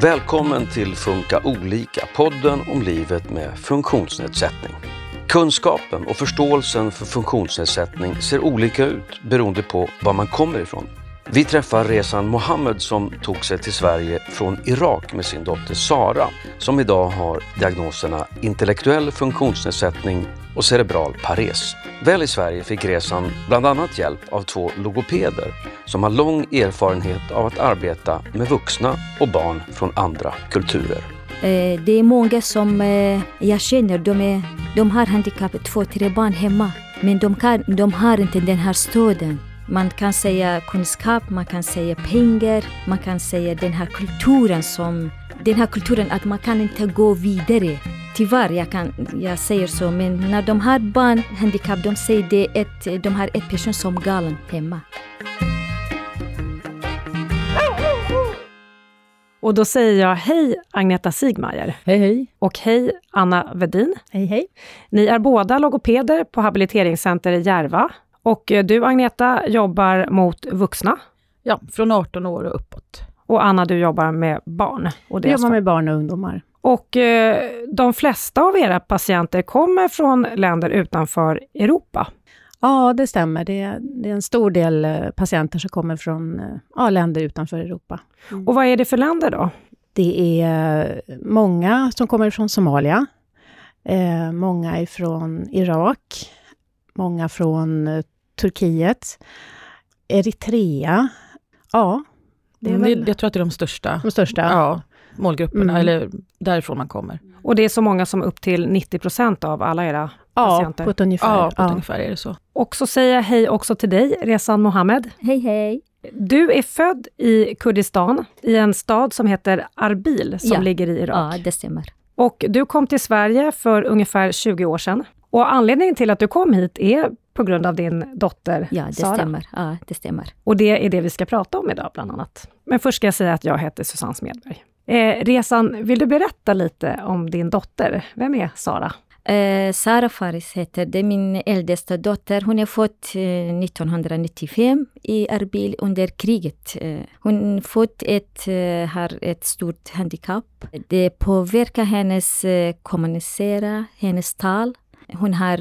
Välkommen till Funka olika, podden om livet med funktionsnedsättning. Kunskapen och förståelsen för funktionsnedsättning ser olika ut beroende på var man kommer ifrån. Vi träffar Rezan Mohammed som tog sig till Sverige från Irak med sin dotter Sara som idag har diagnoserna intellektuell funktionsnedsättning och cerebral pares. Väl i Sverige fick resan bland annat hjälp av två logopeder som har lång erfarenhet av att arbeta med vuxna och barn från andra kulturer. Eh, det är många som eh, jag känner, de, är, de har handikapp, två, tre barn hemma. Men de, kan, de har inte den här stöden. Man kan säga kunskap, man kan säga pengar, man kan säga den här kulturen som den här kulturen att man kan inte gå vidare. Tyvärr, jag, kan, jag säger så, men när de har barn, handikapp, de säger det ett, de har ett person som galen hemma. Och då säger jag hej Agneta Sigmajer. Hej hej. Och hej Anna Vedin. Hej hej. Ni är båda logopeder på Habiliteringscenter i Järva. Och eh, du Agneta jobbar mot vuxna. Ja, från 18 år och uppåt. Och Anna, du jobbar med barn. Och Jag jobbar med barn och ungdomar. Och eh, de flesta av era patienter kommer från länder utanför Europa. Ja, det stämmer. Det är, det är en stor del eh, patienter som kommer från eh, ja, länder utanför Europa. Mm. Och vad är det för länder då? Det är många som kommer från Somalia, eh, många ifrån Irak, många från eh, Turkiet, Eritrea. Ja, det är väl... Jag tror att det är de största. De största? Ja, målgrupperna, mm. eller därifrån man kommer. Och det är så många som upp till 90 procent av alla era ja, patienter? På ett ungefär. Ja, på ett ungefär är det så. Och så säger jag hej också till dig, Rezan Mohammed. Hej hej! Du är född i Kurdistan, i en stad som heter Arbil, som ja. ligger i Irak. Ja, det stämmer. Och du kom till Sverige för ungefär 20 år sedan. Och anledningen till att du kom hit är på grund av din dotter Ja, det Sara. stämmer. Ja, det stämmer. Och det är det vi ska prata om idag, bland annat. Men först ska jag säga att jag heter Susanne Smedberg. Eh, Resan, vill du berätta lite om din dotter? Vem är Sara? Eh, Sara Faris heter det, min äldsta dotter. Hon är född eh, 1995 i Erbil under kriget. Eh, hon fått ett, eh, har ett stort handikapp. Det påverkar hennes eh, kommunicera, hennes tal. Hon har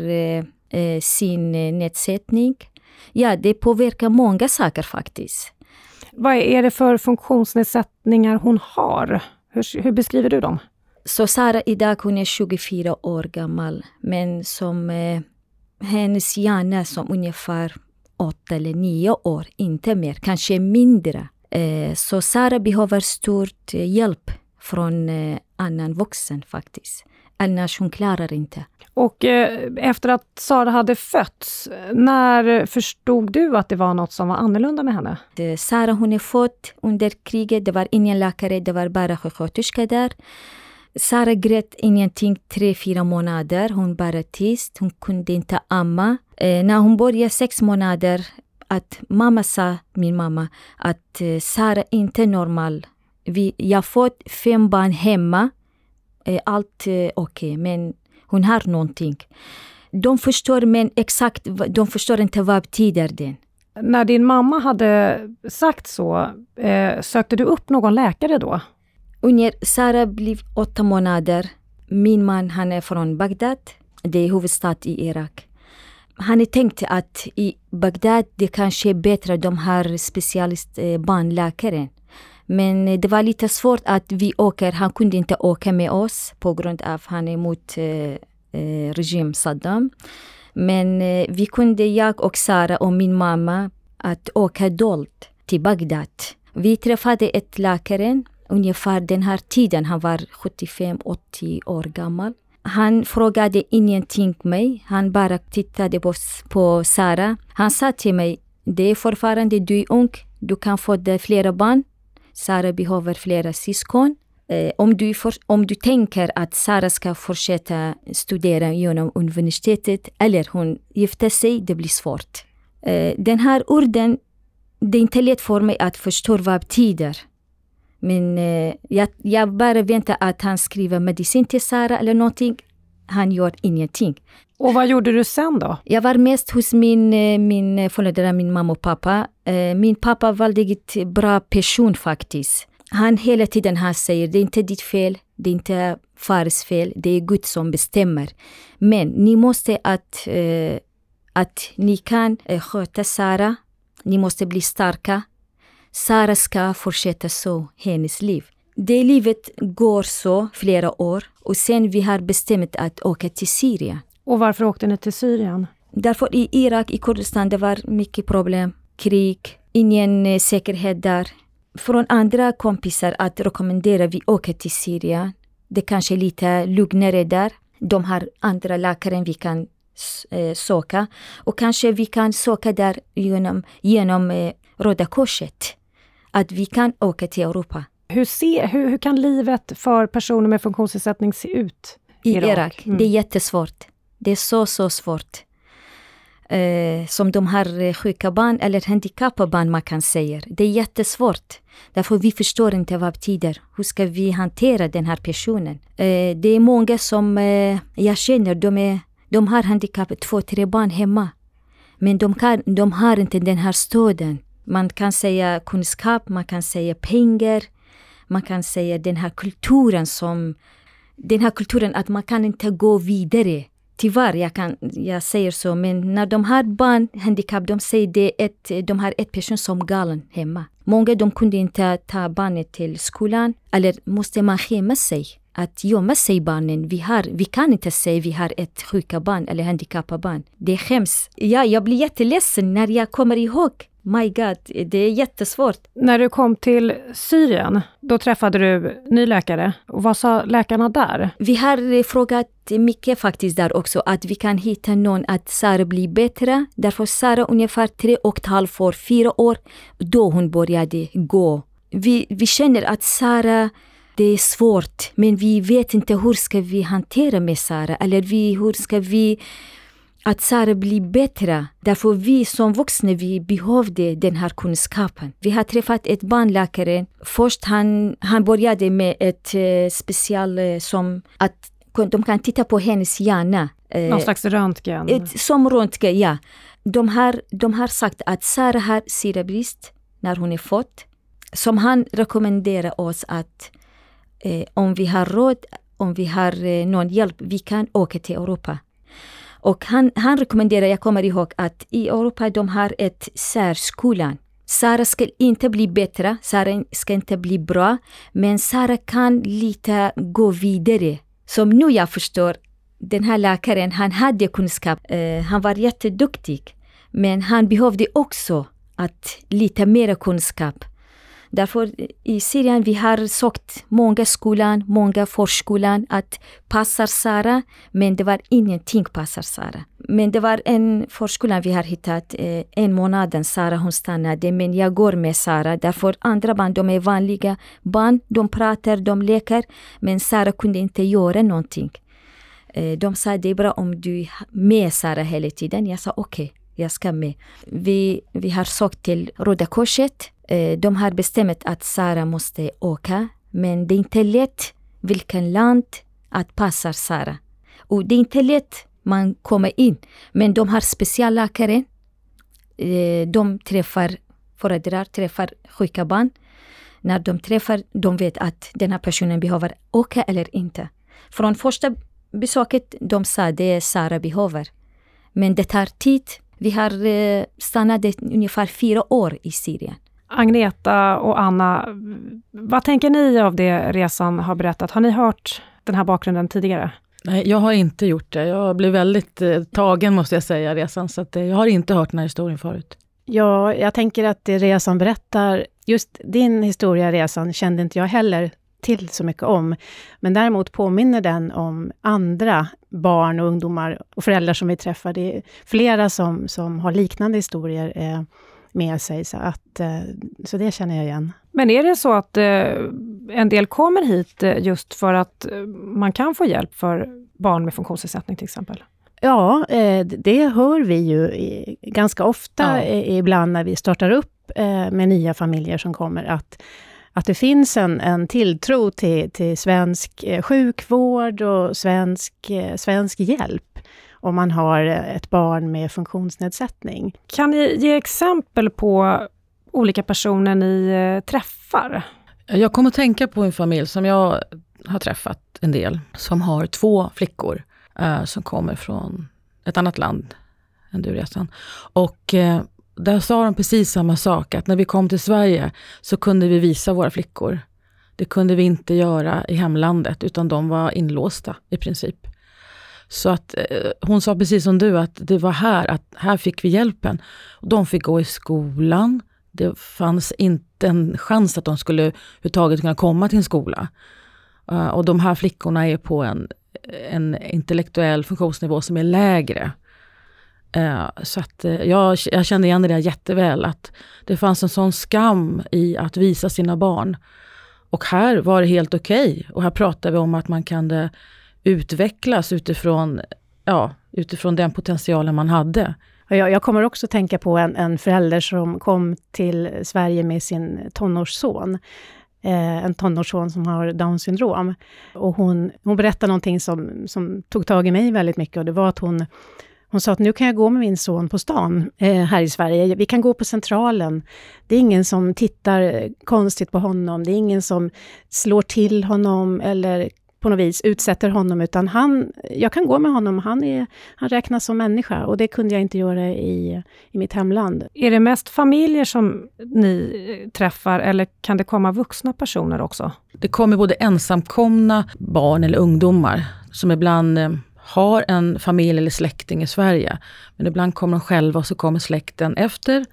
eh, eh, sin nedsättning. Ja, det påverkar många saker faktiskt. Vad är det för funktionsnedsättningar hon har? Hur, hur beskriver du dem? Så Sara idag hon är 24 år gammal, men som eh, hennes hjärna som ungefär 8 eller 9 år, inte mer, kanske mindre. Eh, så Sara behöver stort eh, hjälp från eh, annan vuxen faktiskt. Annars hon klarar inte. Och eh, efter att Sara hade fötts, när förstod du att det var något som var annorlunda med henne? Sara hon är född under kriget, det var ingen läkare, det var bara sjuksköterska där. Sara grät ingenting tre, fyra månader. Hon bara tyst. Hon kunde inte amma. Eh, när hon började sex månader, att mamma sa, min mamma, att eh, Sara inte är normal. Vi, jag fått fem barn hemma. Eh, allt eh, okej, okay, men hon har någonting. De förstår, men exakt, de förstår inte vad betyder det. När din mamma hade sagt så, eh, sökte du upp någon läkare då? Under Sara blev åtta månader. Min man han är från Bagdad. Det är huvudstad i Irak. Han tänkte att i Bagdad det kanske är bättre, de har specialist eh. Men eh, det var lite svårt att vi åker, han kunde inte åka med oss på grund av att han är emot eh, eh, regim Saddam. Men eh, vi kunde, jag och Sara och min mamma, att åka dolt till Bagdad. Vi träffade ett läkare ungefär den här tiden, han var 75-80 år gammal. Han frågade ingenting mig, han bara tittade på, på Sara. Han sa till mig, det är fortfarande du är ung, du kan få flera barn. Sara behöver flera syskon. Eh, om, du för, om du tänker att Sara ska fortsätta studera genom universitetet eller hon gifter sig, det blir svårt. Eh, den här orden, det är inte lätt för mig att förstå vad betyder. Men eh, jag, jag bara väntar att han skriver medicin till Sara eller någonting. Han gör ingenting. Och vad gjorde du sen då? Jag var mest hos min, eh, min föräldrar, min mamma och pappa. Eh, min pappa var en bra person faktiskt. Han hela tiden han säger det är inte ditt fel, det är inte fars fel, det är Gud som bestämmer. Men ni måste att, eh, att ni kan eh, sköta Sara, ni måste bli starka. Sara ska fortsätta så, hennes liv. Det livet går så flera år och sen vi har bestämt att åka till Syrien. Och varför åkte ni till Syrien? Därför i Irak, i Kurdistan, det var mycket problem. Krig, ingen eh, säkerhet där. Från andra kompisar att rekommendera vi åker till Syrien. Det kanske är lite lugnare där. De har andra läkare vi kan eh, söka. Och kanske vi kan söka där genom, genom eh, Röda Korset. Att vi kan åka till Europa. Hur, se, hur, hur kan livet för personer med funktionsnedsättning se ut i Irak? Irak. Mm. Det är jättesvårt. Det är så, så svårt. Eh, som de har eh, sjuka barn eller handikappade barn man kan säga. Det är jättesvårt. Därför vi förstår inte vad det betyder. Hur ska vi hantera den här personen? Eh, det är många som eh, jag känner, de, är, de har handikapp, två, tre barn hemma. Men de, kan, de har inte den här stöden. Man kan säga kunskap, man kan säga pengar, man kan säga den här kulturen som... Den här kulturen att man kan inte gå vidare Tyvärr, jag, kan, jag säger så, men när de har barn, handikapp, de säger det ett, de har ett person som galen hemma. Många de kunde inte ta barnet till skolan, eller måste man skämma sig att gömma sig barnen. Vi, har, vi kan inte säga vi har ett sjuka barn eller handikappat barn. Det skäms. Ja, jag blir jätteledsen när jag kommer ihåg My God, det är jättesvårt. När du kom till Syrien, då träffade du ny läkare. Och vad sa läkarna där? Vi har frågat mycket faktiskt där också, att vi kan hitta någon att Sara blir bättre. Därför Sara ungefär tre och ett halvt år, fyra år, då hon började gå. Vi, vi känner att Sara det är svårt, men vi vet inte hur ska vi hantera med Sara, eller vi, hur ska vi att Sara blir bättre. Därför vi som vuxna vi behövde den här kunskapen. Vi har träffat ett barnläkare. Först han, han började med ett eh, special eh, som att de kan titta på hennes hjärna. Eh, Någon slags röntgen? Ett, som röntgen, ja. De har, de har sagt att Sara har syrebrist när hon är född. Som han rekommenderar oss att eh, om vi har råd, om vi har eh, någon hjälp, vi kan åka till Europa. Och han, han rekommenderar, jag kommer ihåg att i Europa de har ett särskolan. Sara ska inte bli bättre, Sara ska inte bli bra, men Sara kan lite gå vidare. Som nu jag förstår, den här läkaren, han hade kunskap, eh, han var jätteduktig. Men han behövde också att lite mer kunskap. Därför i Syrien vi har sökt många skolan, många förskolan att passar Sara, men det var ingenting passar Sara. Men det var en förskola vi har hittat, eh, en månad Sara hon stannade, men jag går med Sara. Därför andra barn, de är vanliga barn, de pratar, de leker, men Sara kunde inte göra någonting. Eh, de sa det är bra om du är med Sara hela tiden. Jag sa okej. Okay jag ska med. Vi, vi har sökt till Röda Korset Eh, de har bestämt att Sara måste åka, men det är inte lätt vilken land att passar Sara. Och det är inte lätt man kommer in, men de har specialläkare. Eh, de träffar föräldrar, träffar sjuka barn. När de träffar, de vet att den här personen behöver åka eller inte. Från första besöket, de sa det Sara behöver. Men det tar tid. Vi har eh, stannat ungefär fyra år i Syrien. Agneta och Anna, vad tänker ni av det resan har berättat? Har ni hört den här bakgrunden tidigare? Nej, jag har inte gjort det. Jag blev väldigt eh, tagen måste jag säga, resan. Så att, eh, jag har inte hört den här historien förut. Ja, jag tänker att det resan berättar, just din historia, resan, kände inte jag heller till så mycket om. Men däremot påminner den om andra barn och ungdomar och föräldrar som vi träffar. Det är flera som, som har liknande historier. Eh, med sig. Så, att, eh, så det känner jag igen. Men är det så att eh, en del kommer hit eh, just för att man kan få hjälp för barn med funktionsnedsättning till exempel? Ja, det hör vi ju ganska ofta ja. ibland när vi startar upp med nya familjer som kommer, att, att det finns en, en tilltro till, till svensk sjukvård och svensk, svensk hjälp om man har ett barn med funktionsnedsättning. Kan ni ge exempel på olika personer ni eh, träffar? Jag kommer att tänka på en familj som jag har träffat en del, som har två flickor eh, som kommer från ett annat land än du resan. Och eh, där sa de precis samma sak, att när vi kom till Sverige så kunde vi visa våra flickor. Det kunde vi inte göra i hemlandet, utan de var inlåsta i princip. Så att eh, hon sa precis som du, att det var här, att här fick vi hjälpen. De fick gå i skolan. Det fanns inte en chans att de skulle överhuvudtaget kunna komma till en skola. Uh, och de här flickorna är på en, en intellektuell funktionsnivå som är lägre. Uh, så att uh, jag, jag kände igen det där jätteväl, att det fanns en sån skam i att visa sina barn. Och här var det helt okej. Okay. Och här pratar vi om att man kan utvecklas utifrån, ja, utifrån den potentialen man hade. Jag, jag kommer också tänka på en, en förälder som kom till Sverige med sin tonårsson. Eh, en tonårsson som har Downs syndrom. Och hon, hon berättade någonting som, som tog tag i mig väldigt mycket och det var att hon hon sa att nu kan jag gå med min son på stan eh, här i Sverige. Vi kan gå på Centralen. Det är ingen som tittar konstigt på honom. Det är ingen som slår till honom eller på något vis utsätter honom, utan han, jag kan gå med honom. Han, är, han räknas som människa och det kunde jag inte göra i, i mitt hemland. Är det mest familjer som ni träffar eller kan det komma vuxna personer också? Det kommer både ensamkomna barn eller ungdomar som ibland eh, har en familj eller släkting i Sverige. Men ibland kommer de själva och så kommer släkten efter,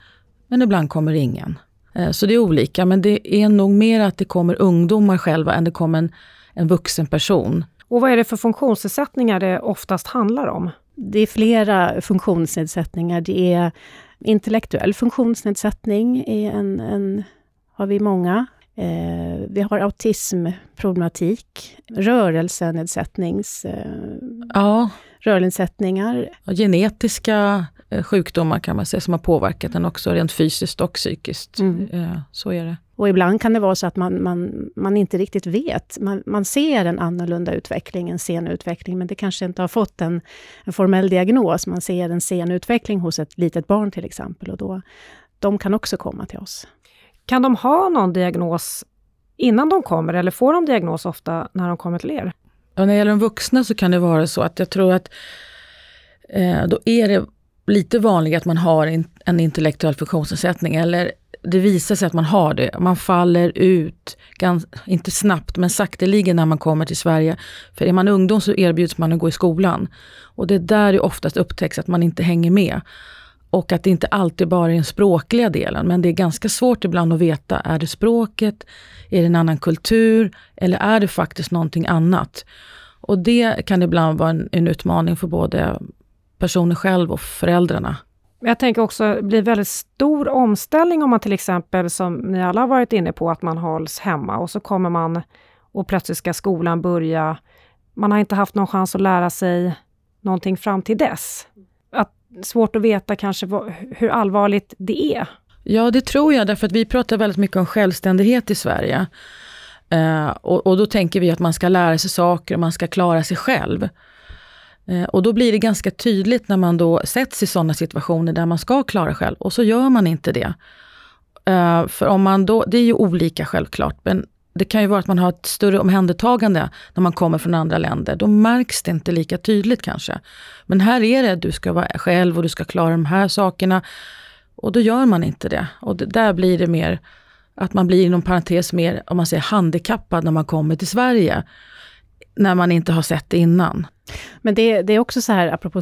men ibland kommer ingen. Eh, så det är olika, men det är nog mer att det kommer ungdomar själva än det kommer en en vuxen person. Och vad är det för funktionsnedsättningar det oftast handlar om? Det är flera funktionsnedsättningar. Det är intellektuell funktionsnedsättning, är en, en har vi många. Eh, vi har autismproblematik, rörelsenedsättnings... Eh, ja. Rörelsenedsättningar. Genetiska eh, sjukdomar kan man säga som har påverkat den också rent fysiskt och psykiskt. Mm. Eh, så är det. Och ibland kan det vara så att man, man, man inte riktigt vet. Man, man ser en annorlunda utveckling, en sen utveckling, men det kanske inte har fått en, en formell diagnos. Man ser en sen utveckling hos ett litet barn till exempel, och då, de kan också komma till oss. Kan de ha någon diagnos innan de kommer, eller får de diagnos ofta när de kommer till er? Ja, när det gäller de vuxna så kan det vara så att jag tror att eh, då är det lite vanligt att man har en, en intellektuell funktionsnedsättning eller det visar sig att man har det. Man faller ut, gans, inte snabbt, men sakteligen när man kommer till Sverige. För är man ungdom så erbjuds man att gå i skolan. Och det är där det oftast upptäcks att man inte hänger med. Och att det inte alltid bara är den språkliga delen, men det är ganska svårt ibland att veta, är det språket, är det en annan kultur eller är det faktiskt någonting annat? Och det kan ibland vara en, en utmaning för både personen själv och föräldrarna. Jag tänker också, det blir väldigt stor omställning om man till exempel, som ni alla har varit inne på, att man hålls hemma och så kommer man och plötsligt ska skolan börja. Man har inte haft någon chans att lära sig någonting fram till dess. Att, svårt att veta kanske vad, hur allvarligt det är. Ja, det tror jag, därför att vi pratar väldigt mycket om självständighet i Sverige. Eh, och, och, då tänker vi att man ska lära sig saker och man ska klara sig själv. Eh, och då blir det ganska tydligt när man då sätts i sådana situationer där man ska klara själv och så gör man inte det. Eh, för om man då, det är ju olika självklart, men det kan ju vara att man har ett större omhändertagande när man kommer från andra länder. Då märks det inte lika tydligt kanske. Men här är det, du ska vara själv och du ska klara de här sakerna. Och då gör man inte det. Och det, där blir det mer att man blir inom parentes mer, om man säger handikappad när man kommer till Sverige. När man inte har sett det innan. Men det, det, är också så här, apropå,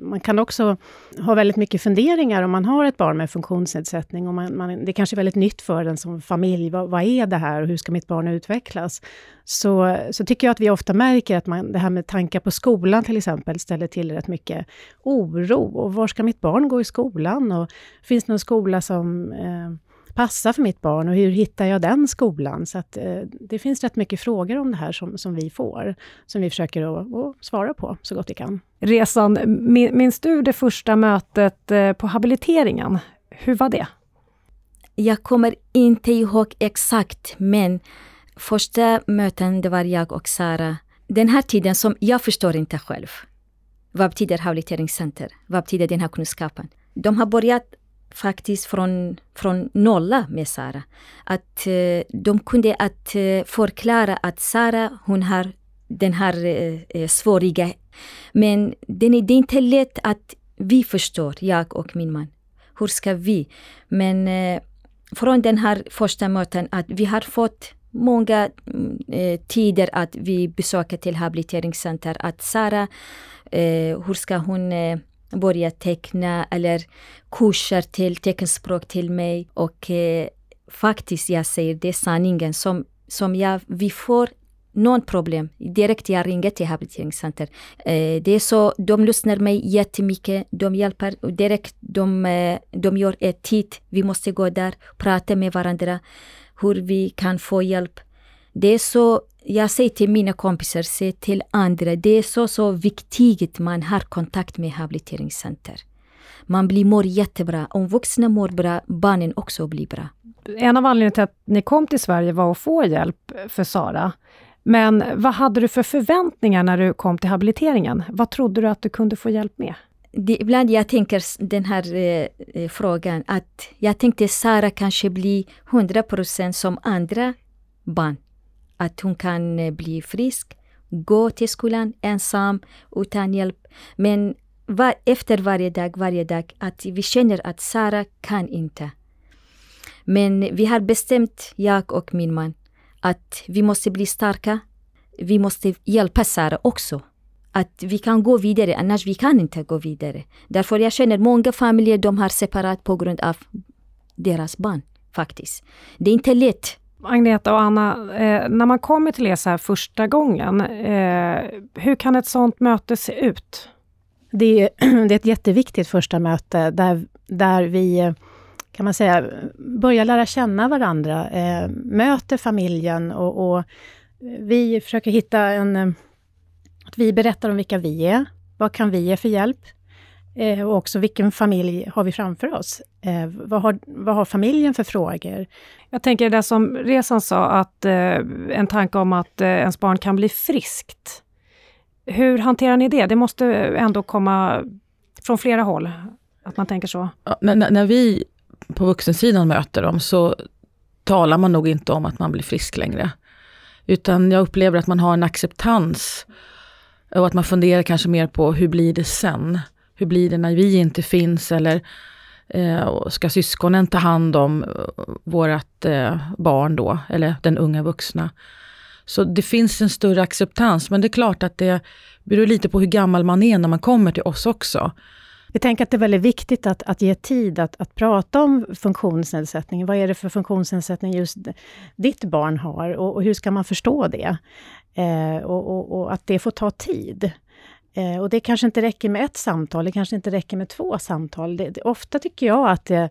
man kan också ha väldigt mycket funderingar om man har ett barn med funktionsnedsättning. Och man, man, det är kanske är väldigt nytt för en som familj. Vad, vad, är det här och hur ska mitt barn utvecklas? Så, så tycker jag att vi ofta märker att man, det här med tankar på skolan till exempel ställer till rätt mycket oro. Och var ska mitt barn gå i skolan? Och finns det någon skola som eh, passar för mitt barn och hur hittar jag den skolan? Så att, eh, det finns rätt mycket frågor om det här som, som vi får, som vi försöker att, att svara på så gott vi kan. Resan, minns du det första mötet eh, på habiliteringen? Hur var det? Jag kommer inte ihåg exakt, men första möten, det var jag och Sara. Den här tiden som jag förstår inte själv. Vad betyder habiliteringscenter? Vad betyder den här kunskapen? De har börjat faktiskt från, från nolla med Sara. Att eh, de kunde att eh, förklara att Sara, hon har den här eh, eh, svåriga... Men den är, det är inte lätt att vi förstår, jag och min man. Hur ska vi? Men eh, från den här första möten att vi har fått många mm, eh, tider att vi besöker till habiliteringscenter. Att Sara, eh, hur ska hon eh, börja teckna eller kurser till teckenspråk till mig. Och eh, faktiskt, jag säger det är sanningen som, som jag, vi får någon problem, direkt jag ringer till habiliteringscenter. Eh, det är så, de lyssnar mig jättemycket, de hjälper direkt, de, eh, de gör ett tid, vi måste gå där, prata med varandra, hur vi kan få hjälp. Det är så, jag säger till mina kompisar, säg till andra, det är så, så viktigt att man har kontakt med habiliteringscenter. Man blir mår jättebra. Om vuxna mår bra, barnen också blir bra. En av anledningarna till att ni kom till Sverige var att få hjälp för Sara. Men vad hade du för förväntningar när du kom till habiliteringen? Vad trodde du att du kunde få hjälp med? Det, ibland jag tänker den här eh, eh frågan att jag tänkte Sara kanske blir 100% som andra barn. Att hon kan eh, bli frisk, gå till skolan ensam utan hjälp. Men var, efter varje dag, varje dag, att vi känner att Sara kan inte. Men vi har bestämt, jag och min man, att vi måste bli starka. Vi måste hjälpa Sara också. Att vi kan gå vidare, annars vi kan inte gå vidare. Därför jag känner många familjer de har separat på grund av deras barn. faktiskt. Det är inte lätt. Agneta och Anna, eh, när man kommer till er så här första gången, eh, hur kan ett sånt möte se ut? Det är, det är ett jätteviktigt första möte där, där vi eh, kan man säga, börjar lära känna varandra, eh, möter familjen och, och, vi försöker hitta en... Eh, att vi berättar om vilka vi är, vad kan vi ge för hjälp? Eh, och också vilken familj har vi framför oss? Eh, vad, har, vad har familjen för frågor? Jag tänker det som Resan sa, att eh, en tanke om att eh, ens barn kan bli friskt. Hur hanterar ni det? Det måste ändå komma från flera håll, att man tänker så. Ja, när, när vi på vuxensidan möter dem så talar man nog inte om att man blir frisk längre. Utan jag upplever att man har en acceptans och att man funderar kanske mer på hur blir det sen? Hur blir det när vi inte finns eller eh, ska syskonen ta hand om eh, vårt eh, barn då, eller den unga vuxna? Så det finns en större acceptans, men det är klart att det beror lite på hur gammal man är när man kommer till oss också. Vi tänker att det är väldigt viktigt att, att ge tid att, att prata om funktionsnedsättning. Vad är det för funktionsnedsättning just ditt barn har och, och hur ska man förstå det? Eh, och, och, och, att det får ta tid. Eh, och det kanske inte räcker med ett samtal, det kanske inte räcker med två samtal. Det, det, ofta tycker jag att det,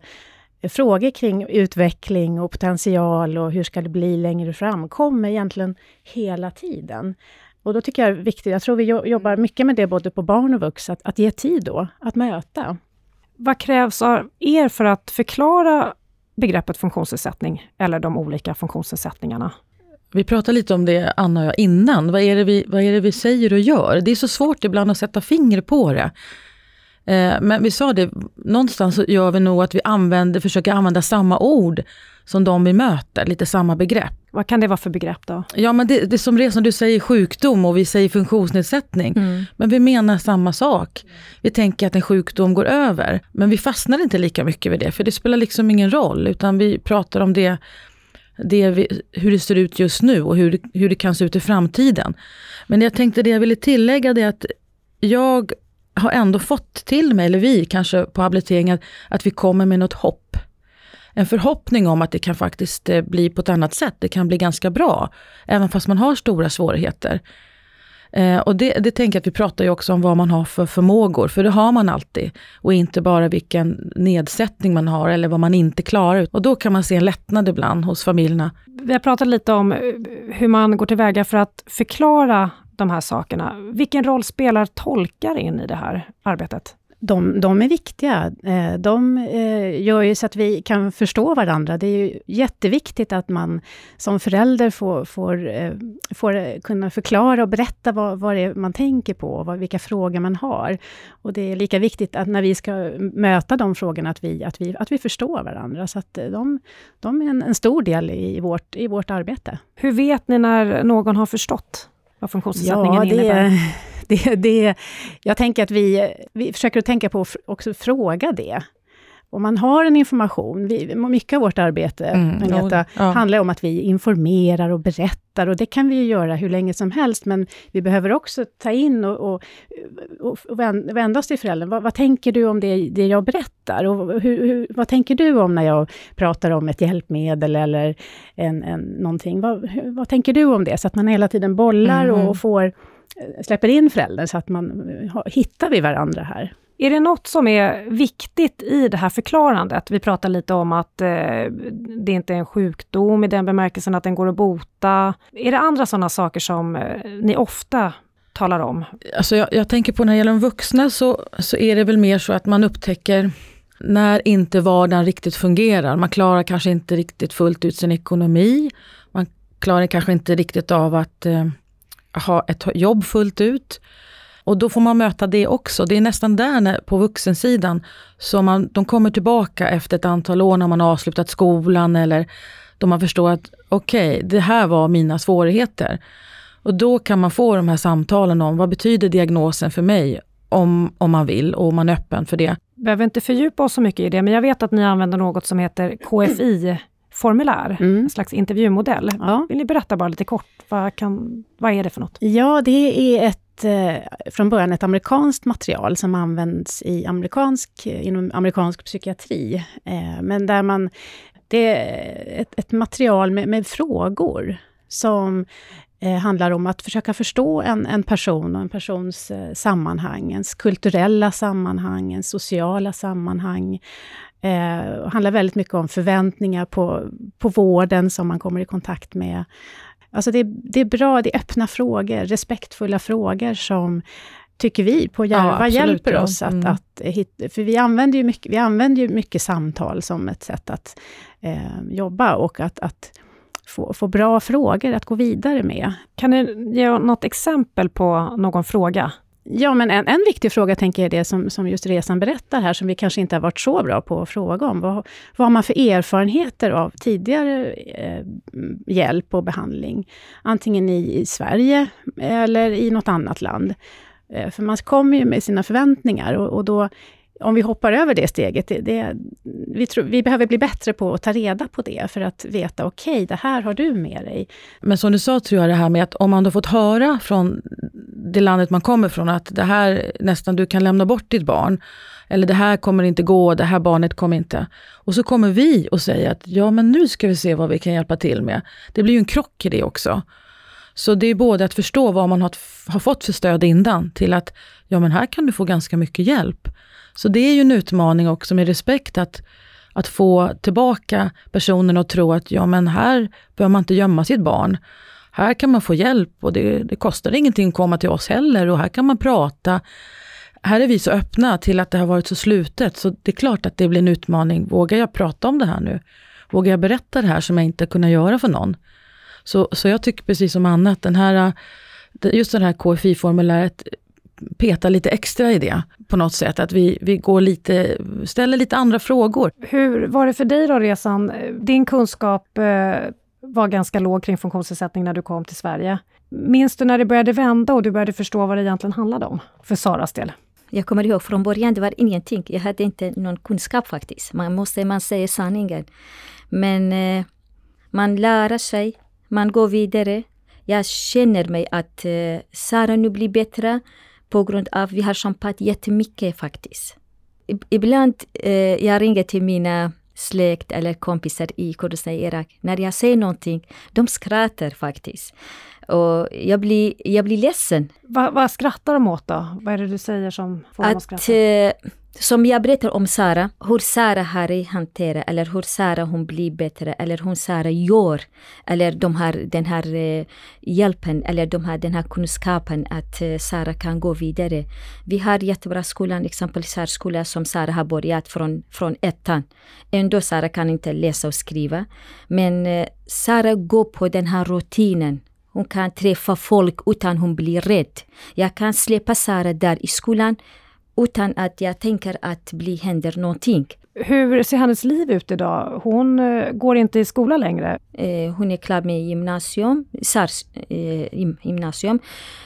frågor kring utveckling och potential och hur ska det bli längre fram kommer egentligen hela tiden. Och då tycker jag det är viktigt, jag tror vi jobbar mycket med det både på barn och vuxna, att, att ge tid då, att möta. Vad krävs av er för att förklara begreppet funktionsnedsättning eller de olika funktionsnedsättningarna? Vi pratade lite om det, Anna och jag, innan. Vad är, det vi, vad är det vi säger och gör? Det är så svårt ibland att sätta finger på det. Eh, men vi sa det, någonstans gör vi nog att vi använder, försöker använda samma ord som de vi möter, lite samma begrepp. Vad kan det vara för begrepp då? Ja men det, det är som resan du säger sjukdom och vi säger funktionsnedsättning. Mm. Men vi menar samma sak. Vi tänker att en sjukdom går över. Men vi fastnar inte lika mycket vid det, för det spelar liksom ingen roll. Utan vi pratar om det, det vi, hur det ser ut just nu och hur, hur det kan se ut i framtiden. Men jag tänkte det jag ville tillägga det är att jag har ändå fått till mig, eller vi kanske på habiliteringen, att vi kommer med något hopp en förhoppning om att det kan faktiskt eh, bli på ett annat sätt. Det kan bli ganska bra, även fast man har stora svårigheter. Eh, och det, det tänker jag att vi pratar ju också om vad man har för förmågor, för det har man alltid. Och inte bara vilken nedsättning man har eller vad man inte klarar. Och då kan man se en lättnad ibland hos familjerna. Vi har pratat lite om eh, hur man går tillväga för att förklara de här sakerna. Vilken roll spelar tolkar in i det här arbetet? De, de är viktiga. Eh, de eh, gör ju så att vi kan förstå varandra. Det är ju jätteviktigt att man som förälder får, får, eh, får kunna förklara och berätta vad, vad det är man tänker på, vad, vilka frågor man har. Och det är lika viktigt att när vi ska möta de frågorna, att vi, att vi, att vi förstår varandra. Så att de, de är en, en stor del i vårt, i vårt arbete. Hur vet ni när någon har förstått vad funktionsnedsättningen ja, det, innebär? det, det, jag tänker att vi, vi försöker tänka på att också fråga det. Om man har en information, vi, mycket av vårt arbete mm, Agneta, ja. handlar om att vi informerar och berättar, och det kan vi ju göra hur länge som helst, men vi behöver också ta in och, och, och vända oss till föräldern. Vad, vad, tänker du om det, det jag berättar? Och hur, hur, vad tänker du om när jag pratar om ett hjälpmedel eller en, en, någonting? Vad, vad tänker du om det? Så att man hela tiden bollar mm. och får släpper in föräldern, så att man eh, hittar vi varandra här. Är det något som är viktigt i det här förklarandet? Vi pratar lite om att eh, det inte är en sjukdom i den bemärkelsen att den går att bota. Är det andra sådana saker som eh, ni ofta talar om? Alltså jag, jag, tänker på när det gäller de vuxna så, så är det väl mer så att man upptäcker när inte vardagen riktigt fungerar. Man klarar kanske inte riktigt fullt ut sin ekonomi. Man klarar kanske inte riktigt av att eh, ha ett jobb fullt ut. Och då får man möta det också. Det är nästan där när, på vuxensidan som man, de kommer tillbaka efter ett antal år när man har avslutat skolan eller då man förstår att okej, okay, det här var mina svårigheter. Och då kan man få de här samtalen om vad betyder diagnosen för mig om, om man vill och om man är öppen för det. behöver inte fördjupa oss så mycket i det, men jag vet att ni använder något som heter KFI formulär, mm. en slags intervjumodell. Ja. Vill ni berätta bara lite kort, vad, kan, vad är det för något? Ja, det är ett eh, från början ett amerikanskt material som används i amerikansk, inom amerikansk psykiatri. Eh, men där man... Det är ett, ett material med, med frågor som eh, handlar om att försöka förstå en, en person och en persons eh, sammanhang, ens kulturella sammanhang, ens sociala sammanhang, Eh, handlar väldigt mycket om förväntningar på, på vården som man kommer i kontakt med. Alltså det, det är bra, det är öppna frågor, respektfulla frågor som tycker vi på Järva ja, hjälper ja. oss att, mm. att hitta, för vi använder ju mycket, vi använder ju mycket samtal som ett sätt att eh, jobba och att, att få, få bra frågor att gå vidare med. Kan du ge något exempel på någon fråga? Ja, men en, en viktig fråga tänker jag är det som, som just resan berättar här, som vi kanske inte har varit så bra på att fråga om. Vad, vad har man för erfarenheter av tidigare eh, hjälp och behandling? Antingen i, i Sverige eller i något annat land. Eh, för man kommer ju med sina förväntningar och, och då om vi hoppar över det steget, det, det, vi, tror, vi behöver bli bättre på att ta reda på det, för att veta, okej, okay, det här har du med dig. Men som du sa, tror jag det här med att om man då fått höra från det landet man kommer från, att det här nästan, du kan lämna bort ditt barn, eller det här kommer inte gå, det här barnet kommer inte. Och så kommer vi och säger att ja, men nu ska vi se vad vi kan hjälpa till med. Det blir ju en krock i det också. Så det är både att förstå vad man har, har fått för stöd innan, till att ja, men här kan du få ganska mycket hjälp. Så det är ju en utmaning också med respekt att, att få tillbaka personen och tro att ja men här behöver man inte gömma sitt barn. Här kan man få hjälp och det, det kostar ingenting att komma till oss heller och här kan man prata. Här är vi så öppna till att det har varit så slutet så det är klart att det blir en utmaning. Vågar jag prata om det här nu? Vågar jag berätta det här som jag inte kunnat göra för någon? Så, så jag tycker precis som Anna att den här, just det här KFI-formuläret peta lite extra i det på något sätt. Att vi, vi går lite, ställer lite andra frågor. Hur var det för dig då, resan? Din kunskap eh, var ganska låg kring funktionsnedsättning när du kom till Sverige. Minns du när det började vända och du började förstå vad det egentligen handlade om, för Saras del? Jag kommer ihåg från början, det var ingenting. Jag hade inte någon kunskap faktiskt. Man måste man säga sanningen. Men eh, man lär sig, man går vidare. Jag känner mig att eh, Sara nu blir bättre på grund av att vi har kämpat jättemycket faktiskt. Ibland eh, jag ringer till mina släkt eller kompisar i Kurdistan i Irak. När jag säger någonting, de skrattar faktiskt. Och jag blir, jag blir ledsen. Va, vad skrattar de åt då? Vad är det du säger som får dem att Att, skratta? eh, som jag berättar om Sara, hur Sara har hanterat, eller hur Sara hon blir bättre, eller hur Sara gör, eller de har den här eh, hjälpen, eller de har den här kunskapen att eh, Sara kan gå vidare. Vi har jättebra skolan, exempel särskola som Sara har börjat från, från ettan. Ändå Sara kan inte läsa och skriva. Men eh, Sara går på den här rutinen. Hon kan träffa folk utan hon blir rädd. Jag kan släppa Sara där i skolan utan att jag tänker att bli händer någonting. Hur ser hennes liv ut idag? Hon eh, går inte i skola längre. Eh, hon är klar med gymnasium, SARS eh, gym- gymnasium.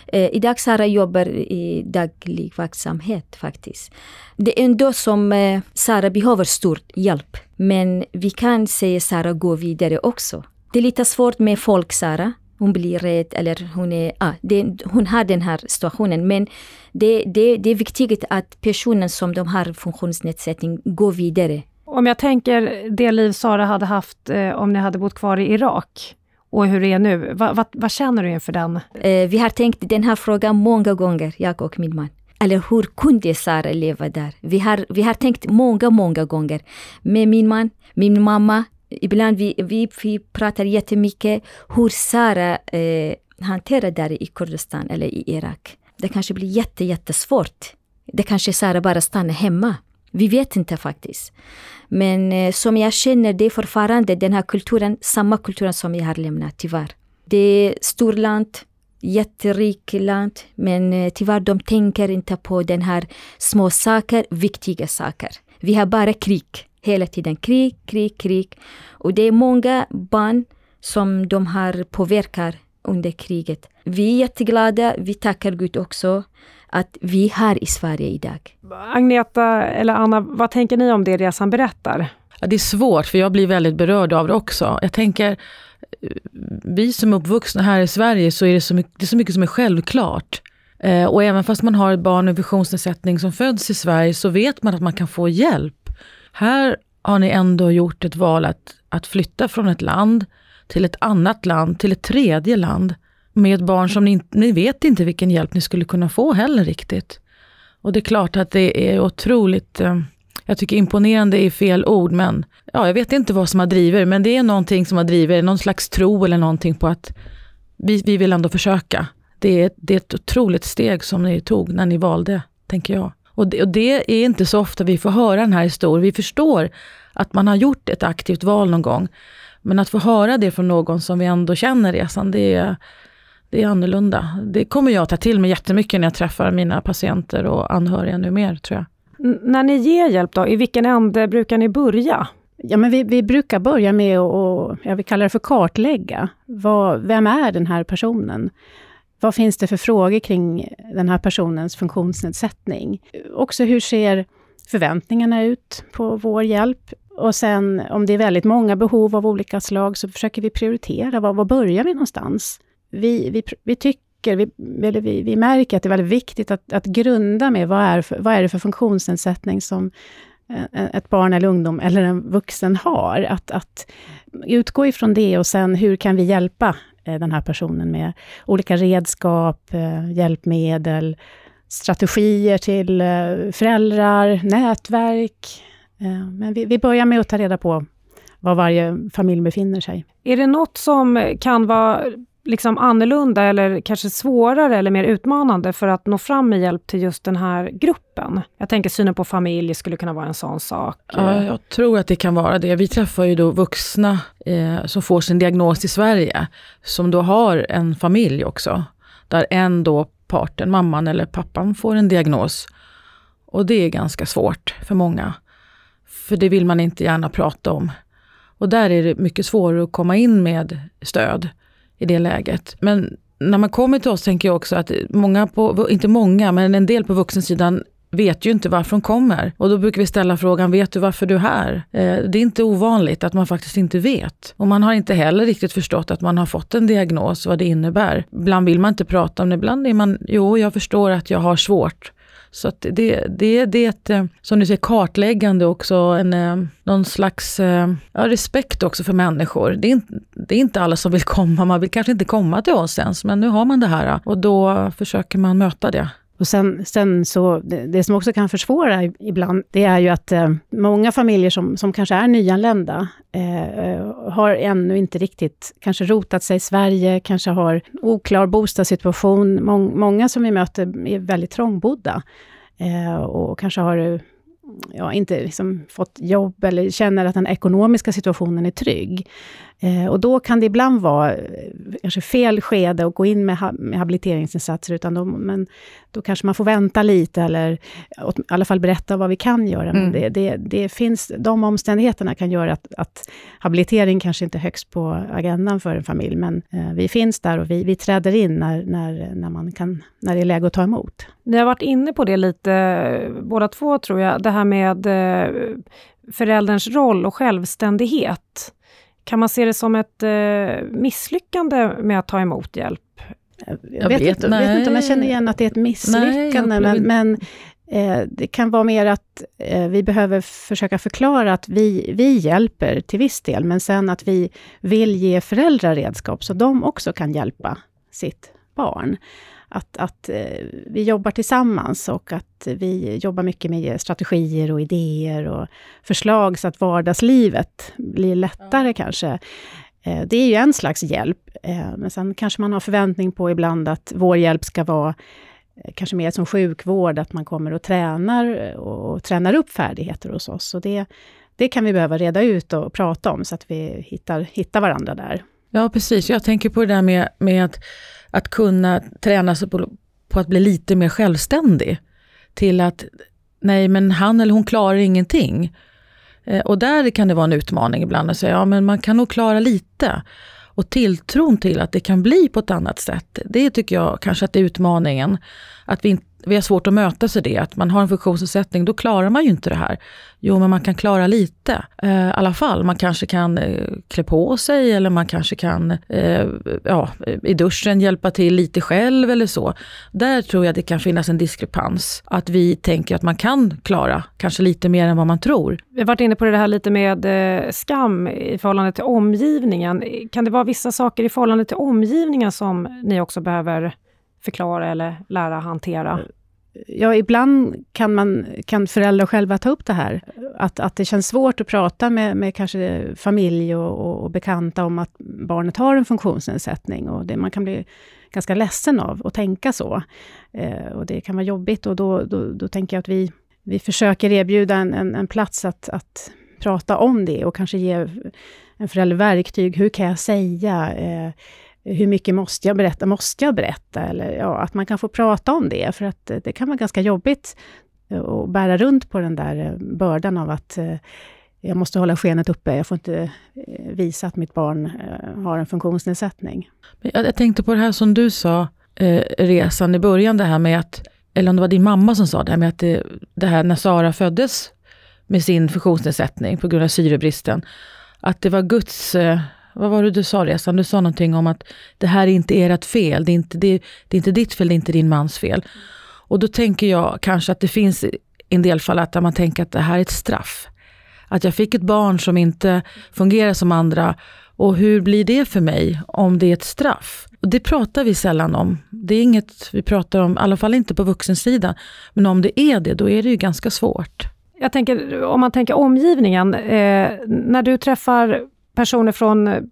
Eh, idag Sara jobbar i daglig verksamhet faktiskt. Det är ändå som eh, Sara behöver stor hjälp. Men vi kan säga Sara gå vidare också. Det är lite svårt med folk Sara. Hon blir rädd eller hon, är, ah, det, hon har den här situationen. Men det, det, det är viktigt att personen som de har funktionsnedsättning går vidare. Om jag tänker det liv Sara hade haft eh, om ni hade bott kvar i Irak och hur det är nu. Va, va, vad känner du inför den? Eh, vi har tänkt den här frågan många gånger, jag och min man. Eller hur kunde Sara leva där? Vi har, vi har tänkt många, många gånger. Med min man, min mamma. Ibland vi, vi, vi pratar jättemycket hur Sara eh, hanterar där i Kurdistan eller i Irak. Det kanske blir jätte, jättesvårt. Det kanske Sara bara stannar hemma. Vi vet inte faktiskt. Men eh, som jag känner, det är fortfarande den här kulturen, samma kulturen som jag har lämnat, tyvärr. Det är storland, jätterikt land, men eh, tyvärr de tänker inte på den här små saker, viktiga saker. Vi har bara krig, hela tiden krig, krig, krig. Och det är många barn som de har påverkar under kriget. Vi är jätteglada, vi tackar Gud också att vi är här i Sverige idag. Agneta eller Anna, vad tänker ni om det resan berättar? Ja, det är svårt, för jag blir väldigt berörd av det också. Jag tänker, eh, vi som är uppvuxna här i Sverige, så är det så mycket, det är så mycket som är självklart. Eh, och även fast man har ett barn med funktionsnedsättning som föds i Sverige, så vet man att man kan få hjälp. Här har ni ändå gjort ett val att, att flytta från ett land till ett annat land, till ett tredje land, med ett barn som ni, inte- ni vet inte vilken hjälp ni skulle kunna få heller riktigt. Och det är klart att det är otroligt, eh, jag tycker imponerande är fel ord, men ja, jag vet inte vad som har drivit er, men det är någonting som har drivit er, någon slags tro eller någonting på att vi, vi vill ändå försöka. Det är, det är ett otroligt steg som ni tog när ni valde, tänker jag. Och det, och det är inte så ofta vi får höra den här historien. Vi förstår att man har gjort ett aktivt val någon gång. Men att få höra det från någon som vi ändå känner resan, det är, det är annorlunda. Det kommer jag ta till mig jättemycket när jag träffar mina patienter och anhöriga nu mer, tror jag. N- när ni ger hjälp då, i vilken ände brukar ni börja? Ja, men vi, vi brukar börja med att, och, jag vill kalla det för kartlägga. Vad, vem är den här personen? Vad finns det för frågor kring den här personens funktionsnedsättning? Också hur ser förväntningarna ut på vår hjälp? Och sen om det är väldigt många behov av olika slag så försöker vi prioritera. Var, var börjar vi någonstans? Vi, vi, vi tycker, vi, eller vi, vi märker att det är väldigt viktigt att, att grunda med vad är, för, vad är det för funktionsnedsättning som ett barn eller ungdom eller en vuxen har. Att, att utgå ifrån det och sen hur kan vi hjälpa Eh, den här personen med olika redskap, eh, hjälpmedel, strategier till eh, föräldrar, nätverk. Men vi, vi börjar med att ta reda på var varje familj befinner sig. Är det något som kan vara liksom annorlunda eller kanske svårare eller mer utmanande för att nå fram med hjälp till just den här gruppen? Jag tänker synen på familj skulle kunna vara en sån sak. Ja, jag tror att det kan vara det. Vi träffar ju då vuxna eh, som får sin diagnos i Sverige, som då har en familj också. Där en då parten, mamman eller pappan, får en diagnos. Och det är ganska svårt för många. För det vill man inte gärna prata om. Och där är det mycket svårare att komma in med stöd i det läget. Men när man kommer till oss tänker jag också att många, på, inte många, men en del på vuxensidan vet ju inte varför de kommer. Och då brukar vi ställa frågan, vet du varför du är här? Eh, det är inte ovanligt att man faktiskt inte vet. Och man har inte heller riktigt förstått att man har fått en diagnos, vad det innebär. Ibland vill man inte prata om det, ibland är man, jo jag förstår att jag har svårt. Så att det, det, det är ett, som du säger, kartläggande också, en, eh, någon slags eh, ja, respekt också för människor. Det är, inte, det är inte alla som vill komma, man vill kanske inte komma till oss ens, men nu har man det här och då försöker man möta det. Och sen, sen så, det, det, som också kan försvåra ibland, det är ju att eh, många familjer som, som kanske är nyanlända, eh, har ännu inte riktigt kanske rotat sig i Sverige, kanske har oklar bostadssituation. Mång, många som vi möter är väldigt trångbodda eh, och kanske har ja, inte liksom fått jobb eller känner att den ekonomiska situationen är trygg. Eh, och då kan det ibland vara eh, kanske fel skede att gå in med, ha, med habiliteringsinsatser, utan då, men då kanske man får vänta lite, eller åt, i alla fall berätta vad vi kan göra. Mm. Men det, det, det, finns, de omständigheterna kan göra att, att habilitering kanske inte är högst på agendan för en familj, men eh, vi finns där och vi, vi träder in när, när, när, man kan, när det är läge att ta emot. Ni har varit inne på det lite, båda två tror jag, det här med eh, förälderns roll och självständighet. Kan man se det som ett eh, misslyckande med att ta emot hjälp? Jag vet, vet, vet, inte om jag känner igen att det är ett misslyckande, nej, men, men eh, det kan vara mer att eh, vi behöver försöka förklara att vi, vi hjälper till viss del, men sen att vi vill ge föräldrar redskap, så de också kan hjälpa sitt barn att, att eh, vi jobbar tillsammans och att vi jobbar mycket med strategier och idéer och förslag så att vardagslivet blir lättare ja. kanske. Eh, det är ju en slags hjälp, eh, men sen kanske man har förväntning på ibland att vår hjälp ska vara kanske mer som sjukvård, att man kommer och tränar och tränar upp färdigheter hos oss. Så det, det kan vi behöva reda ut och prata om, så att vi hittar, hittar varandra där. Ja, precis. Jag tänker på det där med, med att att kunna träna sig på, på att bli lite mer självständig. Till att, nej men han eller hon klarar ingenting. Eh, och där kan det vara en utmaning ibland att säga, ja men man kan nog klara lite. Och tilltron till att det kan bli på ett annat sätt, det tycker jag kanske att det är utmaningen. Att vi inte vi har svårt att mötas i det, att man har en funktionsnedsättning, då klarar man ju inte det här. Jo, men man kan klara lite eh, i alla fall. Man kanske kan eh, klä på sig eller man kanske kan eh, ja, i duschen hjälpa till lite själv eller så. Där tror jag det kan finnas en diskrepans. Att vi tänker att man kan klara kanske lite mer än vad man tror. Vi har varit inne på det här lite med eh, skam i förhållande till omgivningen. Kan det vara vissa saker i förhållande till omgivningen som ni också behöver förklara eller lära hantera? Ja, ibland kan, man, kan föräldrar själva ta upp det här. Att, att det känns svårt att prata med, med kanske familj och, och, och bekanta om att barnet har en funktionsnedsättning. Och det, man kan bli ganska ledsen av att tänka så. Eh, och det kan vara jobbigt och då, då, då tänker jag att vi, vi försöker erbjuda en, en, en plats att, att prata om det och kanske ge en förälder verktyg. Hur kan jag säga? Eh, hur mycket måste jag berätta? Måste jag berätta? Eller ja, att man kan få prata om det, för att eh, det kan vara ganska jobbigt eh, att bära runt på den där eh, bördan av att jag måste hålla skenet uppe, jag får inte visa att mitt barn har en funktionsnedsättning. Jag tänkte på det här som du sa, resan i början, det här med att, eller om det var din mamma som sa det här med att det, det här när Sara föddes med sin funktionsnedsättning på grund av syrebristen, att det var Guds vad var det du sa Resan? Du sa någonting om att det här är inte ert fel, det är inte, det, det är inte ditt fel, det är inte din mans fel. Och då tänker jag kanske att det finns en del fall att man tänker att det här är ett straff. Att jag fick ett barn som inte fungerar som andra och hur blir det för mig om det är ett straff? Och det pratar vi sällan om. Det är inget vi pratar om, i alla fall inte på vuxensidan. Men om det är det, då är det ju ganska svårt. Jag tänker, om man tänker omgivningen, eh, när du träffar personer från eh,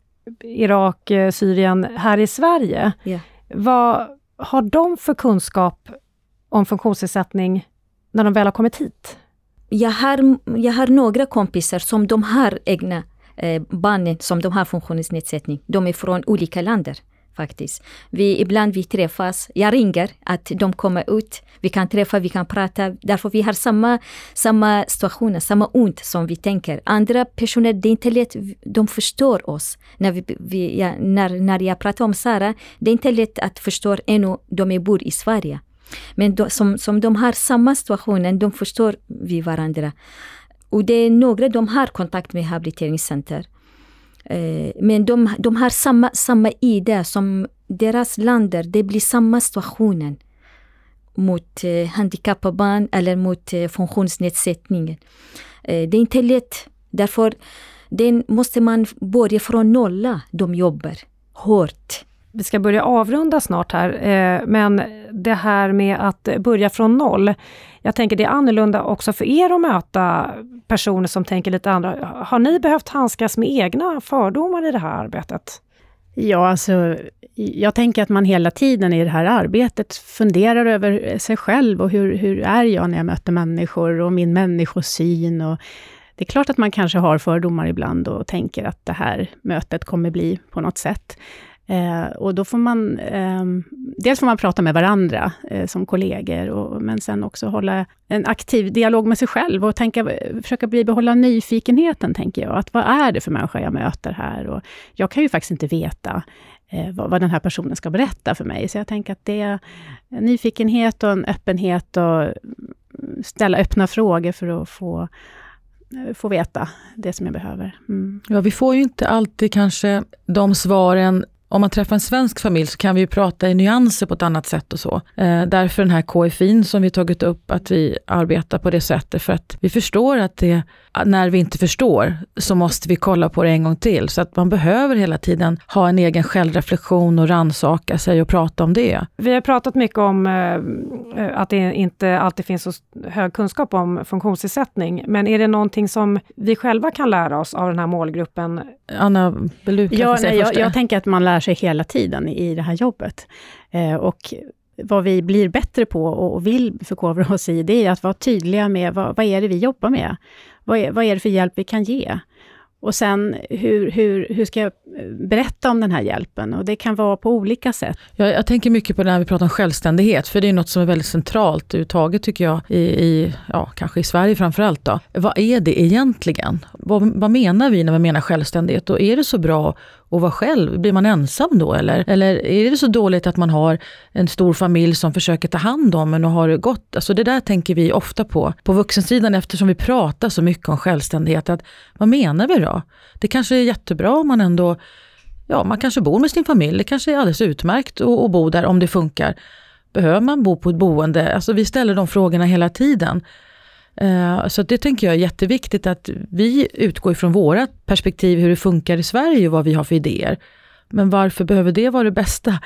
Irak, eh, Syrien här i Sverige. Yeah. Vad har de för kunskap om funktionsnedsättning när de väl har kommit hit? Jag har, jag har några kompisar som de har egna eh, barnen som de har funktionsnedsättning. De är från olika länder faktiskt. Vi, ibland vi träffas, jag ringer att de kommer ut, vi kan träffa, vi kan prata, därför vi har samma, samma situationer, samma ont som vi tänker. Andra personer, det är inte lätt, de förstår oss. När, vi, vi ja, när, när jag pratar om Sara, det är inte lätt att förstå ännu, de bor i Sverige. Men de, som, som de har samma situation, de förstår vi varandra. Och det är några de har kontakt med habiliteringscenter. Eh, men de, de har samma, samma idé som deras länder, det blir samma situationen. mot eh, handikappade barn eller mot eh, funktionsnedsättningen. Eh, det är inte lätt. Därför den måste man börja från nolla, de jobbar hårt. Vi ska börja avrunda snart här, eh, men det här med att börja från noll. Jag tänker det är annorlunda också för er att möta personer som tänker lite andra. Har ni behövt handskas med egna fördomar i det här arbetet? Ja, alltså, jag tänker att man hela tiden i det här arbetet funderar över sig själv och hur, hur är jag när jag möter människor och min människosyn. Och det är klart att man kanske har fördomar ibland och tänker att det här mötet kommer bli på något sätt. Eh, och då får man, eh, dels får man prata med varandra eh, som kollegor, och, men sen också hålla en aktiv dialog med sig själv och tänka, försöka bibehålla nyfikenheten, tänker jag. Att vad är det för människa jag möter här? Och jag kan ju faktiskt inte veta eh, vad, vad, den här personen ska berätta för mig. Så jag tänker att det är en nyfikenhet och en öppenhet och mm, ställa öppna frågor för att få eh, få veta det som jag behöver. Mm. Ja, vi får ju inte alltid kanske de svaren om man träffar en svensk familj så kan vi ju prata i nyanser på ett annat sätt och så. Eh, därför den här KFIn som vi tagit upp, att vi arbetar på det sättet för att vi förstår att det, när vi inte förstår så måste vi kolla på det en gång till. Så att man behöver hela tiden ha en egen självreflektion och ransaka sig och prata om det. Vi har pratat mycket om eh, att det inte alltid finns så hög kunskap om funktionsnedsättning. Men är det någonting som vi själva kan lära oss av den här målgruppen? Anna, vill du ja, nej, jag, jag tänker att man lär lär sig hela tiden i det här jobbet. Eh, och vad vi blir bättre på och vill förkovra oss i, det är att vara tydliga med vad, vad är det vi jobbar med? Vad är, vad är det för hjälp vi kan ge? Och sen hur, hur, hur ska jag berätta om den här hjälpen? Och det kan vara på olika sätt. Jag, jag tänker mycket på det när vi pratar om självständighet, för det är något som är väldigt centralt överhuvudtaget tycker jag, i, i, ja, kanske i Sverige framförallt. Då. Vad är det egentligen? Vad, vad menar vi när vi menar självständighet? Och är det så bra och vara själv? Blir man ensam då eller? Eller är det så dåligt att man har en stor familj som försöker ta hand om en och har det gott? Alltså det där tänker vi ofta på. På vuxensidan eftersom vi pratar så mycket om självständighet. Att, vad menar vi då? Det kanske är jättebra om man ändå, ja man kanske bor med sin familj. Det kanske är alldeles utmärkt att, att bo där om det funkar. Behöver man bo på ett boende? Alltså vi ställer de frågorna hela tiden. Eh, så det tänker jag är jätteviktigt att vi utgår ifrån våra perspektiv hur det funkar i Sverige och vad vi har för idéer. Men varför behöver det vara det bästa?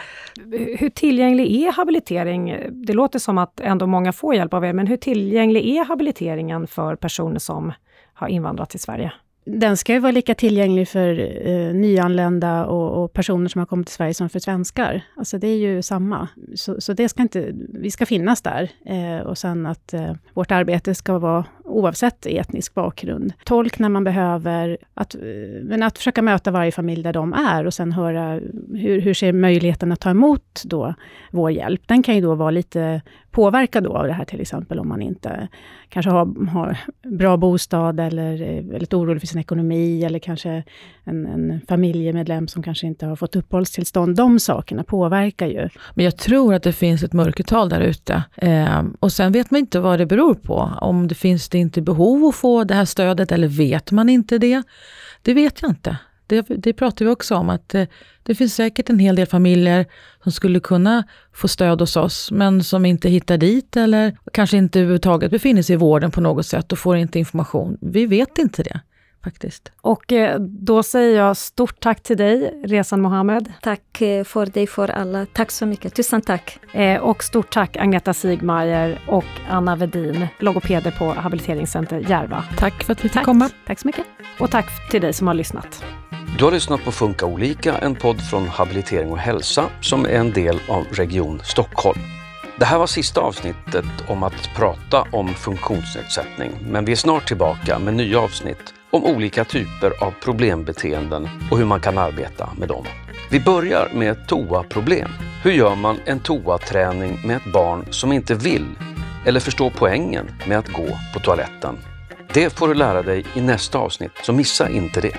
Hur tillgänglig är habilitering? Det låter som att ändå många får hjälp av er, men hur tillgänglig är habiliteringen för personer som har invandrat till Sverige? Den ska ju vara lika tillgänglig för eh, nyanlända och, och, personer som har kommit till Sverige som för svenskar. Alltså det är ju samma. Så, så det ska inte, vi ska finnas där. Eh, och sen att eh, vårt arbete ska vara oavsett etnisk bakgrund. Tolk när man behöver, att, eh, men att försöka möta varje familj där de är och sen höra hur, hur ser möjligheten att ta emot då vår hjälp. Den kan ju då vara lite påverkad då av det här, till exempel om man inte kanske har, har bra bostad eller är väldigt orolig för sin ekonomi eller kanske en, en familjemedlem som kanske inte har fått uppehållstillstånd. De sakerna påverkar ju. Men jag tror att det finns ett mörkertal där ute. Eh, och sen vet man inte vad det beror på. Om det finns det inte behov att få det här stödet eller vet man inte det? Det vet jag inte. Det, det pratar vi också om, att det, det finns säkert en hel del familjer som skulle kunna få stöd hos oss, men som inte hittar dit eller kanske inte överhuvudtaget befinner sig i vården på något sätt och får inte information. Vi vet inte det faktiskt. Och eh, då säger jag stort tack till dig, Resan Mohammed. Tack eh, för dig, för alla. Tack så mycket. Tusen tack. Eh, och stort tack Agneta Sigmeier och Anna Vedin, logopeder på Habiliteringscenter Järva. Tack för att vi fick komma. Tack så mycket. Och tack till dig som har lyssnat. Du har lyssnat på Funka olika, en podd från Habilitering och hälsa som är en del av Region Stockholm. Det här var sista avsnittet om att prata om funktionsnedsättning, men vi är snart tillbaka med nya avsnitt om olika typer av problembeteenden och hur man kan arbeta med dem. Vi börjar med ett toaproblem. Hur gör man en toaträning med ett barn som inte vill eller förstår poängen med att gå på toaletten? Det får du lära dig i nästa avsnitt, så missa inte det.